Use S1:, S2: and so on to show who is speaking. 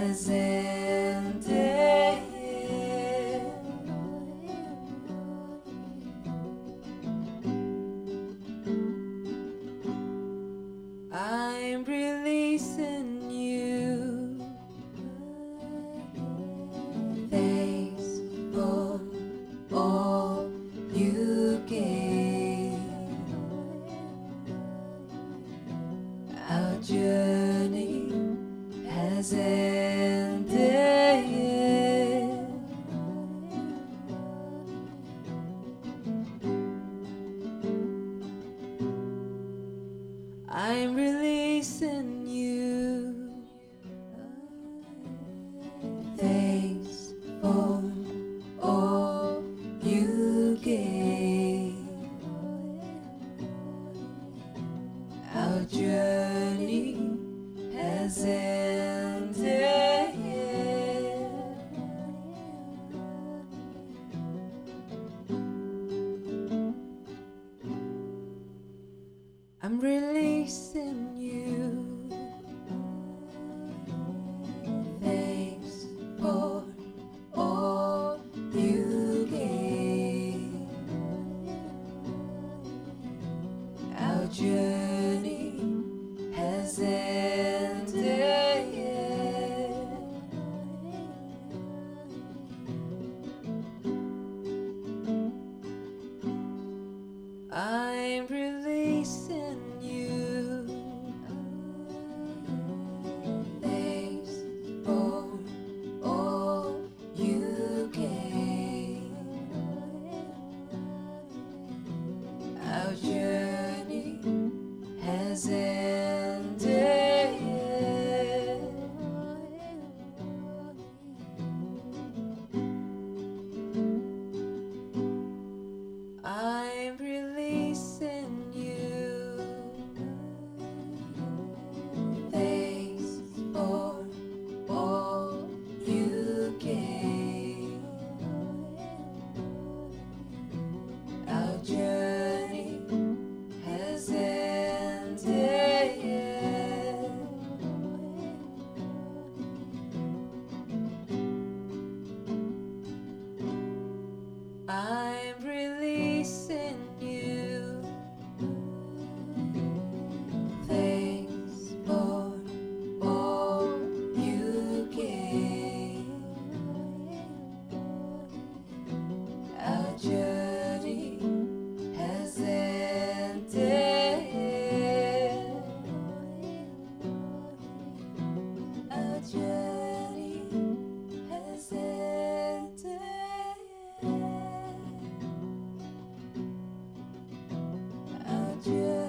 S1: has I'm releasing you. Thanks for all you gave. Journey I'm releasing you. Thanks for all you gave. Our journey has ended. I'm releasing journey has ended. 觉。